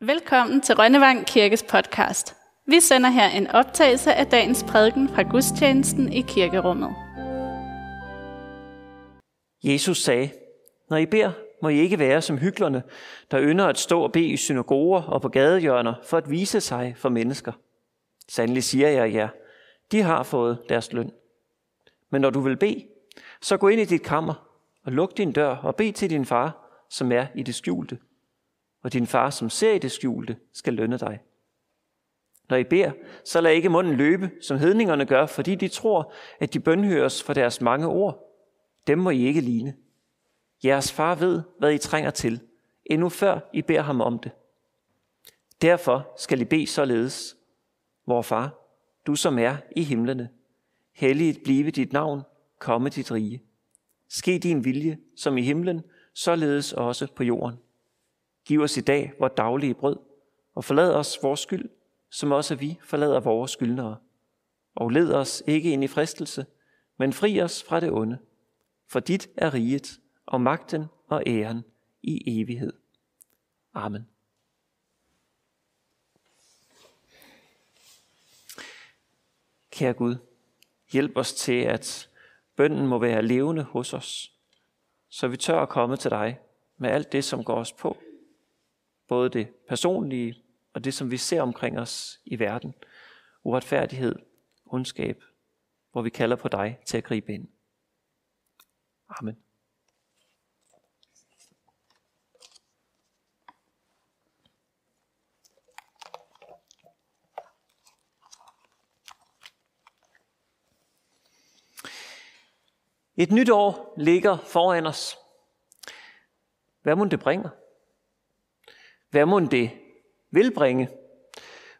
Velkommen til Rønnevang Kirkes podcast. Vi sender her en optagelse af dagens prædiken fra gudstjenesten i kirkerummet. Jesus sagde, når I beder, må I ikke være som hyklerne, der ynder at stå og bede i synagoger og på gadehjørner for at vise sig for mennesker. Sandelig siger jeg jer, de har fået deres løn. Men når du vil bede, så gå ind i dit kammer og luk din dør og bed til din far, som er i det skjulte og din far, som ser i det skjulte, skal lønne dig. Når I beder, så lad ikke munden løbe, som hedningerne gør, fordi de tror, at de bønhøres for deres mange ord. Dem må I ikke ligne. Jeres far ved, hvad I trænger til, endnu før I beder ham om det. Derfor skal I bede således. Vor far, du som er i himlene, helliget blive dit navn, komme dit rige. Ske din vilje, som i himlen, således også på jorden. Giv os i dag vores daglige brød, og forlad os vores skyld, som også vi forlader vores skyldnere. Og led os ikke ind i fristelse, men fri os fra det onde. For dit er riget, og magten og æren i evighed. Amen. Kære Gud, hjælp os til, at bønden må være levende hos os, så vi tør at komme til dig med alt det, som går os på, både det personlige og det, som vi ser omkring os i verden. Uretfærdighed, ondskab, hvor vi kalder på dig til at gribe ind. Amen. Et nyt år ligger foran os. Hvad må det bringer? Hvad må det vil bringe,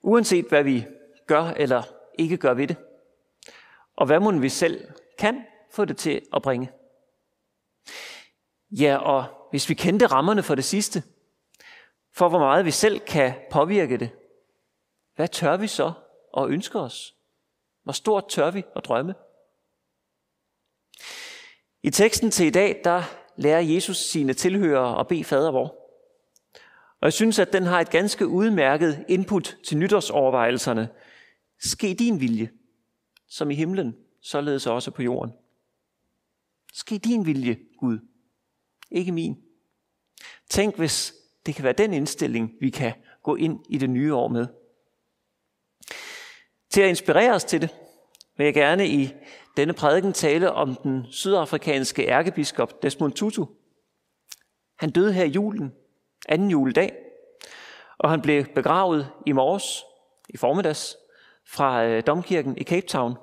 uanset hvad vi gør eller ikke gør ved det? Og hvad må vi selv kan få det til at bringe? Ja, og hvis vi kendte rammerne for det sidste, for hvor meget vi selv kan påvirke det, hvad tør vi så og ønsker os? Hvor stort tør vi at drømme? I teksten til i dag, der lærer Jesus sine tilhørere at bede fader vor. Og jeg synes, at den har et ganske udmærket input til nytårsovervejelserne. Ske din vilje, som i himlen, således også på jorden. Ske din vilje, Gud, ikke min. Tænk, hvis det kan være den indstilling, vi kan gå ind i det nye år med. Til at inspirere os til det, vil jeg gerne i denne prædiken tale om den sydafrikanske ærkebiskop Desmond Tutu. Han døde her i julen anden juledag, og han blev begravet i morges, i formiddags, fra øh, domkirken i Cape Town.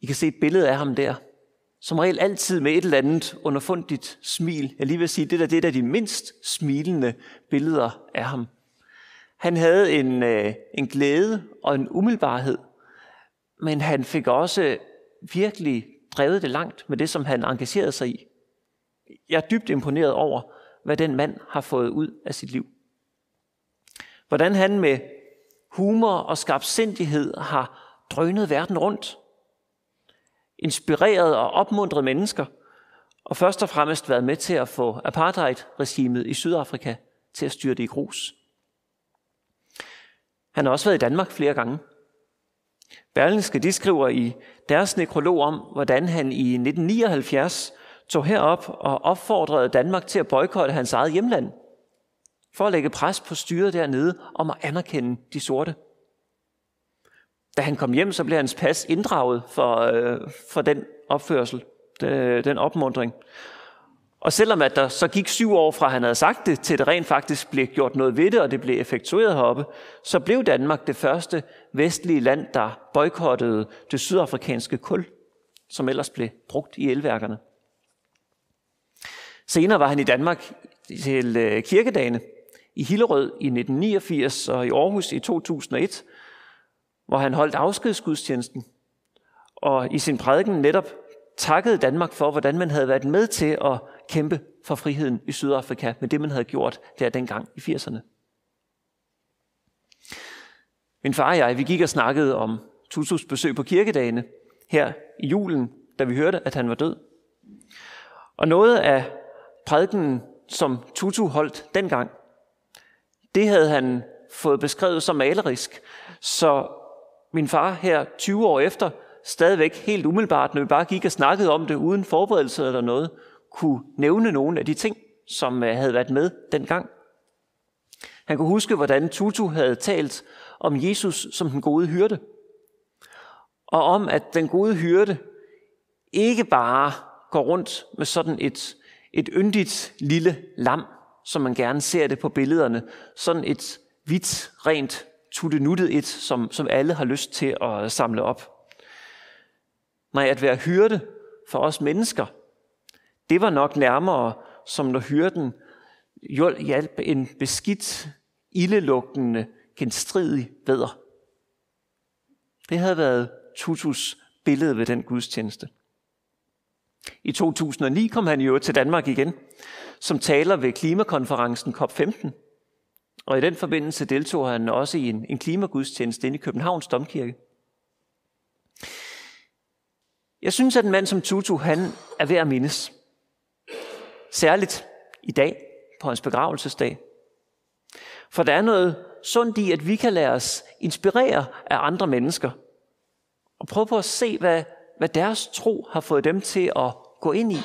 I kan se et billede af ham der, som regel altid med et eller andet underfundigt smil. Jeg lige vil sige, det der, det er der de mindst smilende billeder af ham. Han havde en, øh, en glæde og en umiddelbarhed, men han fik også virkelig drevet det langt med det, som han engagerede sig i. Jeg er dybt imponeret over, hvad den mand har fået ud af sit liv. Hvordan han med humor og skarpsindighed har drønet verden rundt. Inspireret og opmuntret mennesker, og først og fremmest været med til at få apartheid-regimet i Sydafrika til at styre det i grus. Han har også været i Danmark flere gange. Berlingske de skriver i deres nekrolog om, hvordan han i 1979 tog herop og opfordrede Danmark til at boykotte hans eget hjemland, for at lægge pres på styret dernede om at anerkende de sorte. Da han kom hjem, så blev hans pas inddraget for, øh, for den opførsel, den, den opmundring. Og selvom at der så gik syv år fra, han havde sagt det, til det rent faktisk blev gjort noget ved det, og det blev effektueret heroppe, så blev Danmark det første vestlige land, der boykottede det sydafrikanske kul, som ellers blev brugt i elværkerne. Senere var han i Danmark til øh, kirkedagene i Hillerød i 1989 og i Aarhus i 2001, hvor han holdt afskedsgudstjenesten og i sin prædiken netop takkede Danmark for, hvordan man havde været med til at kæmpe for friheden i Sydafrika med det, man havde gjort der dengang i 80'erne. Min far og jeg, vi gik og snakkede om Tutus besøg på kirkedagene her i julen, da vi hørte, at han var død. Og noget af prædiken, som Tutu holdt dengang, Det havde han fået beskrevet som malerisk. Så min far her 20 år efter, stadigvæk helt umiddelbart, når vi bare gik og snakkede om det uden forberedelse eller noget, kunne nævne nogle af de ting, som øh, havde været med dengang. Han kunne huske, hvordan Tutu havde talt om Jesus som den gode hyrde. Og om, at den gode hyrde ikke bare går rundt med sådan et, et yndigt lille lam, som man gerne ser det på billederne. Sådan et hvidt, rent, tuttenuttet et, som, som alle har lyst til at samle op. Nej, at være hyrde for os mennesker, det var nok nærmere som når hyrden hjalp en beskidt, ildelugtende, genstridig veder. Det havde været Tutus billede ved den gudstjeneste. I 2009 kom han jo til Danmark igen, som taler ved klimakonferencen COP15. Og i den forbindelse deltog han også i en, en klimagudstjeneste inde i Københavns Domkirke. Jeg synes, at en mand som Tutu, han er værd at mindes. Særligt i dag, på hans begravelsesdag. For der er noget sundt i, at vi kan lade os inspirere af andre mennesker. Og prøve på at se, hvad, hvad deres tro har fået dem til at gå ind i.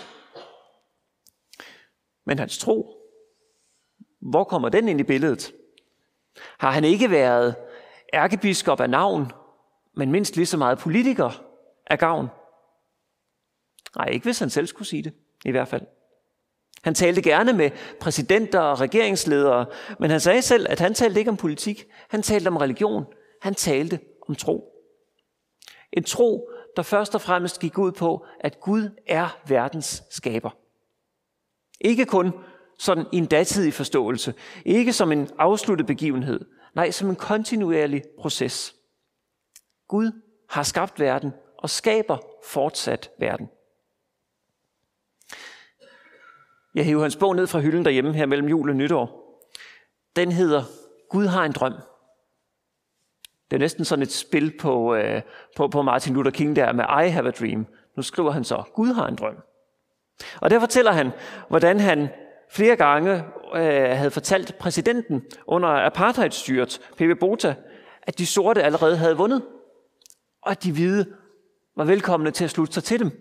Men hans tro, hvor kommer den ind i billedet? Har han ikke været ærkebiskop af navn, men mindst lige så meget politiker af gavn? Nej, ikke hvis han selv skulle sige det, i hvert fald. Han talte gerne med præsidenter og regeringsledere, men han sagde selv, at han talte ikke om politik. Han talte om religion. Han talte om tro. En tro, der først og fremmest gik ud på, at Gud er verdens skaber. Ikke kun sådan i en datidig forståelse. Ikke som en afsluttet begivenhed. Nej, som en kontinuerlig proces. Gud har skabt verden og skaber fortsat verden. Jeg hæver hans bog ned fra hylden derhjemme her mellem jul og nytår. Den hedder Gud har en drøm. Det er næsten sådan et spil på, øh, på, på Martin Luther King der med I have a dream. Nu skriver han så, Gud har en drøm. Og der fortæller han, hvordan han flere gange øh, havde fortalt præsidenten under apartheidstyret, P.V. Bota, at de sorte allerede havde vundet, og at de hvide var velkomne til at slutte sig til dem.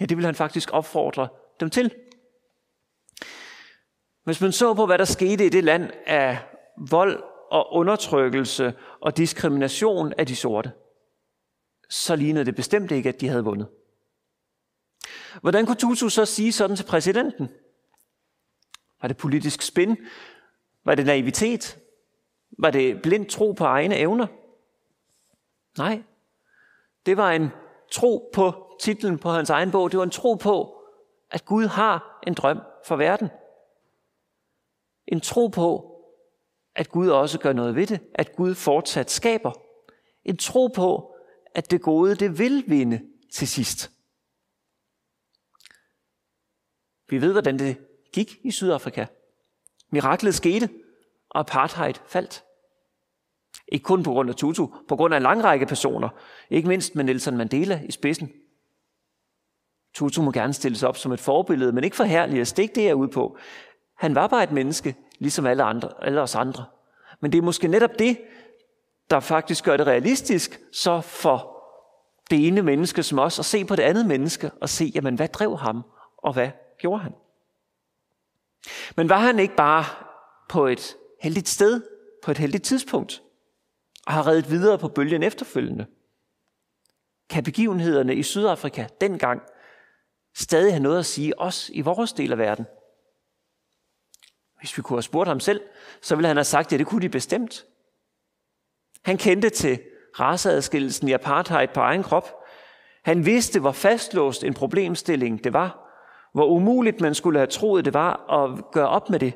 Ja, det ville han faktisk opfordre dem til. Hvis man så på, hvad der skete i det land af vold og undertrykkelse og diskrimination af de sorte, så lignede det bestemt ikke, at de havde vundet. Hvordan kunne Tutu så sige sådan til præsidenten? Var det politisk spin? Var det naivitet? Var det blind tro på egne evner? Nej, det var en tro på titlen på hans egen bog. Det var en tro på, at Gud har en drøm for verden. En tro på, at Gud også gør noget ved det, at Gud fortsat skaber. En tro på, at det gode, det vil vinde til sidst. Vi ved, hvordan det gik i Sydafrika. Miraklet skete, og apartheid faldt. Ikke kun på grund af Tutu, på grund af en lang række personer, ikke mindst med Nelson Mandela i spidsen. Tutu må gerne stilles op som et forbillede, men ikke for herligt. Stik det er ude på. Han var bare et menneske, ligesom alle, andre, alle os andre. Men det er måske netop det, der faktisk gør det realistisk, så for det ene menneske som os, at se på det andet menneske og se, jamen hvad drev ham, og hvad gjorde han? Men var han ikke bare på et heldigt sted, på et heldigt tidspunkt, og har reddet videre på bølgen efterfølgende? Kan begivenhederne i Sydafrika dengang stadig have noget at sige os i vores del af verden? Hvis vi kunne have spurgt ham selv, så ville han have sagt, at ja, det kunne de bestemt. Han kendte til raceadskillelsen i apartheid på egen krop. Han vidste, hvor fastlåst en problemstilling det var. Hvor umuligt man skulle have troet det var at gøre op med det.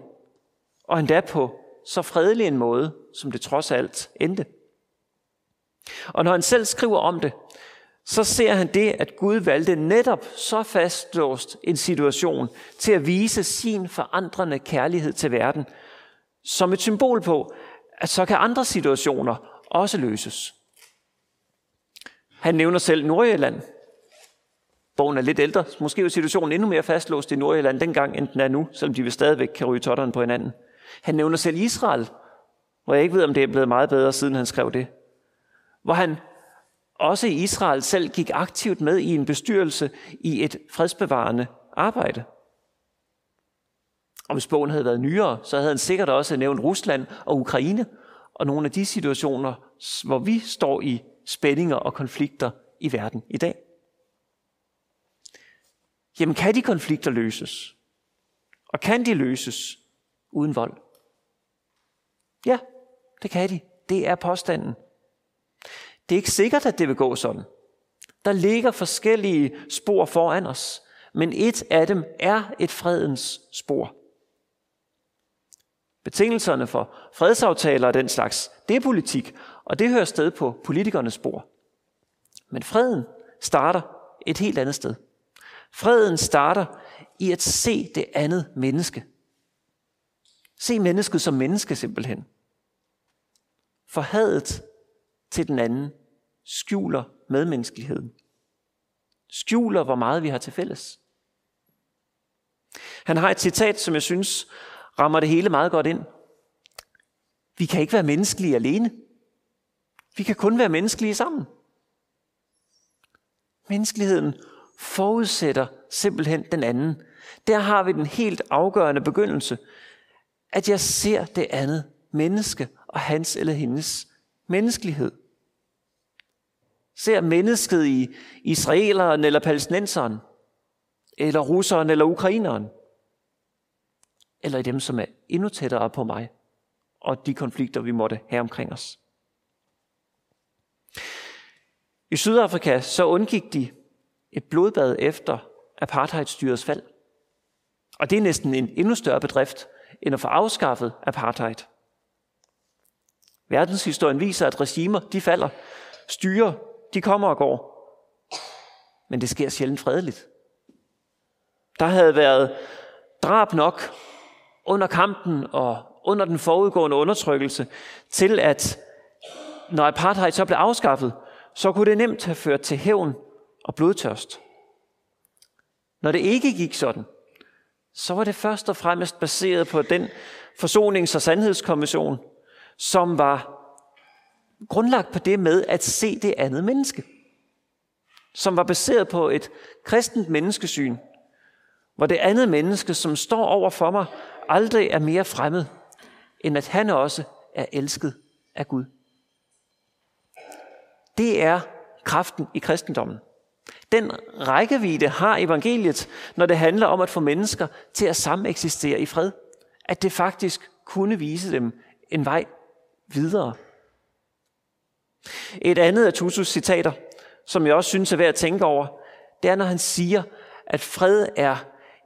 Og endda på så fredelig en måde, som det trods alt endte. Og når han selv skriver om det, så ser han det, at Gud valgte netop så fastlåst en situation til at vise sin forandrende kærlighed til verden, som et symbol på, at så kan andre situationer også løses. Han nævner selv Nordjylland. Bogen er lidt ældre. Måske var situationen endnu mere fastlåst i Nordjylland dengang, end den er nu, selvom de vil stadigvæk kan ryge totteren på hinanden. Han nævner selv Israel hvor jeg ikke ved, om det er blevet meget bedre, siden han skrev det. Hvor han også i Israel selv gik aktivt med i en bestyrelse i et fredsbevarende arbejde. Og hvis bogen havde været nyere, så havde han sikkert også nævnt Rusland og Ukraine, og nogle af de situationer, hvor vi står i spændinger og konflikter i verden i dag. Jamen kan de konflikter løses? Og kan de løses uden vold? Ja, det kan de. Det er påstanden. Det er ikke sikkert, at det vil gå sådan. Der ligger forskellige spor foran os, men et af dem er et fredens spor. Betingelserne for fredsaftaler og den slags, det er politik, og det hører sted på politikernes spor. Men freden starter et helt andet sted. Freden starter i at se det andet menneske. Se mennesket som menneske simpelthen. For hadet til den anden skjuler medmenneskeligheden. Skjuler, hvor meget vi har til fælles. Han har et citat, som jeg synes rammer det hele meget godt ind. Vi kan ikke være menneskelige alene. Vi kan kun være menneskelige sammen. Menneskeligheden forudsætter simpelthen den anden. Der har vi den helt afgørende begyndelse, at jeg ser det andet menneske og hans eller hendes menneskelighed. Ser mennesket i israeleren eller palæstinenseren, eller russeren eller ukraineren, eller i dem, som er endnu tættere på mig, og de konflikter, vi måtte have omkring os. I Sydafrika så undgik de et blodbad efter apartheidstyrets fald. Og det er næsten en endnu større bedrift, end at få afskaffet apartheid. Verdenshistorien viser, at regimer, de falder. Styre, de kommer og går. Men det sker sjældent fredeligt. Der havde været drab nok under kampen og under den forudgående undertrykkelse, til at når apartheid så blev afskaffet, så kunne det nemt have ført til hævn og blodtørst. Når det ikke gik sådan, så var det først og fremmest baseret på den forsonings- og sandhedskommission, som var grundlagt på det med at se det andet menneske. Som var baseret på et kristent menneskesyn, hvor det andet menneske, som står over for mig, aldrig er mere fremmed, end at han også er elsket af Gud. Det er kraften i kristendommen. Den rækkevidde har evangeliet, når det handler om at få mennesker til at sameksistere i fred. At det faktisk kunne vise dem en vej videre. Et andet af Tutus citater, som jeg også synes er værd at tænke over, det er, når han siger, at fred er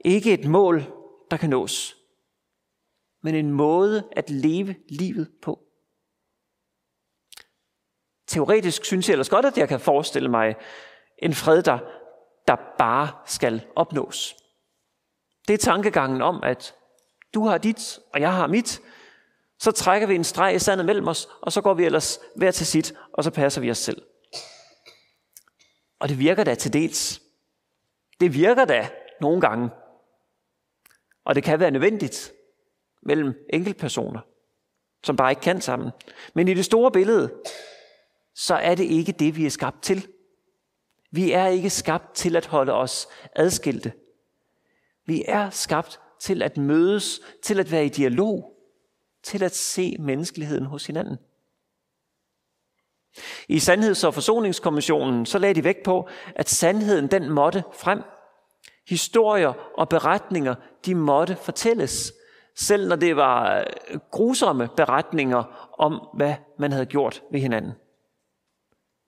ikke et mål, der kan nås, men en måde at leve livet på. Teoretisk synes jeg ellers godt, at jeg kan forestille mig en fred, der, der bare skal opnås. Det er tankegangen om, at du har dit, og jeg har mit. Så trækker vi en streg i sandet mellem os, og så går vi ellers hver til sit, og så passer vi os selv. Og det virker da til dels. Det virker da nogle gange. Og det kan være nødvendigt mellem enkeltpersoner, som bare ikke kan sammen. Men i det store billede, så er det ikke det, vi er skabt til. Vi er ikke skabt til at holde os adskilte. Vi er skabt til at mødes, til at være i dialog, til at se menneskeligheden hos hinanden. I Sandheds- og Forsoningskommissionen så lagde de vægt på, at sandheden den måtte frem. Historier og beretninger, de måtte fortælles, selv når det var øh, grusomme beretninger om, hvad man havde gjort ved hinanden.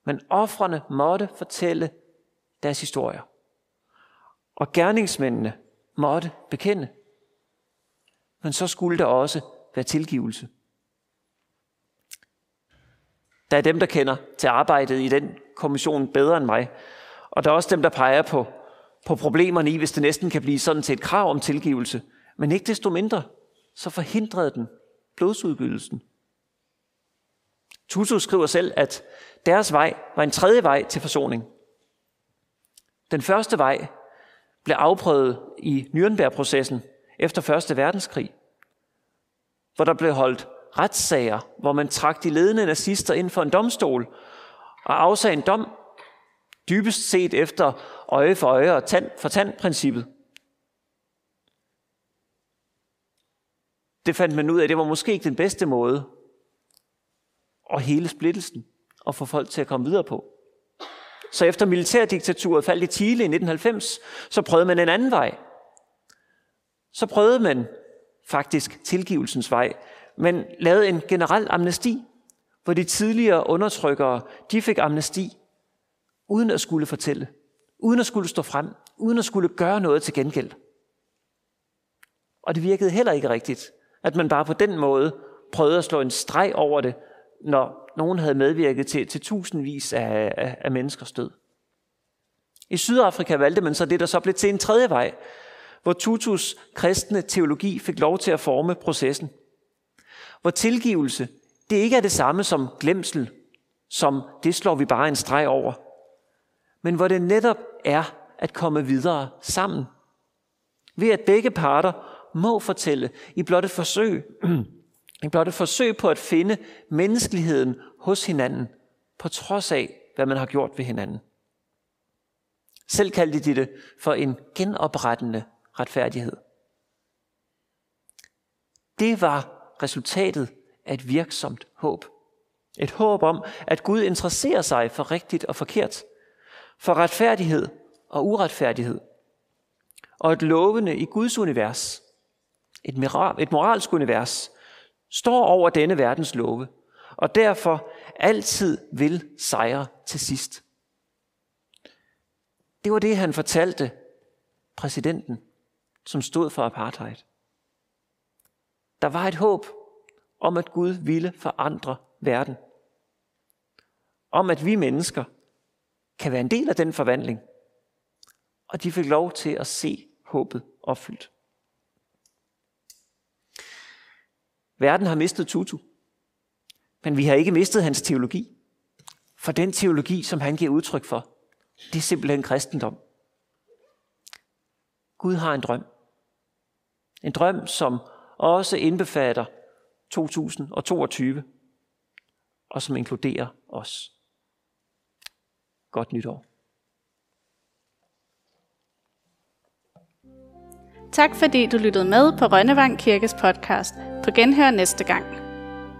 Men offrene måtte fortælle deres historier. Og gerningsmændene måtte bekende. Men så skulle der også være tilgivelse. Der er dem, der kender til arbejdet i den kommission bedre end mig. Og der er også dem, der peger på, på problemerne i, hvis det næsten kan blive sådan til et krav om tilgivelse. Men ikke desto mindre, så forhindrede den blodsudgydelsen. Tutu skriver selv, at deres vej var en tredje vej til forsoning. Den første vej blev afprøvet i Nürnberg-processen efter 1. Verdenskrig, hvor der blev holdt retssager, hvor man trak de ledende nazister ind for en domstol og afsagde en dom, dybest set efter øje for øje og tand for tand princippet. Det fandt man ud af, det var måske ikke den bedste måde at hele splittelsen og få folk til at komme videre på. Så efter militærdiktaturet faldt i Chile i 1990, så prøvede man en anden vej. Så prøvede man faktisk tilgivelsens vej, men lavede en generel amnesti, hvor de tidligere undertrykkere, de fik amnesti, uden at skulle fortælle, uden at skulle stå frem, uden at skulle gøre noget til gengæld. Og det virkede heller ikke rigtigt, at man bare på den måde prøvede at slå en streg over det, når nogen havde medvirket til, til tusindvis af, af, af menneskers død. I Sydafrika valgte man så det, der så blev til en tredje vej, hvor Tutus kristne teologi fik lov til at forme processen. Hvor tilgivelse, det ikke er det samme som glemsel, som det slår vi bare en streg over, men hvor det netop er at komme videre sammen. Ved at begge parter må fortælle i blot et forsøg, i blot et forsøg på at finde menneskeligheden hos hinanden, på trods af, hvad man har gjort ved hinanden. Selv kaldte de det for en genoprettende retfærdighed. Det var resultatet af et virksomt håb. Et håb om, at Gud interesserer sig for rigtigt og forkert, for retfærdighed og uretfærdighed, og et lovende i Guds univers, et, moral, et moralsk univers, står over denne verdens love, og derfor altid vil sejre til sidst. Det var det, han fortalte præsidenten, som stod for apartheid. Der var et håb om, at Gud ville forandre verden. Om, at vi mennesker kan være en del af den forvandling. Og de fik lov til at se håbet opfyldt. Verden har mistet Tutu, men vi har ikke mistet hans teologi. For den teologi, som han giver udtryk for, det er simpelthen kristendom. Gud har en drøm. En drøm, som også indbefatter 2022, og som inkluderer os. Godt nytår. Tak fordi du lyttede med på Rønnevang Kirkes podcast. På genhør næste gang.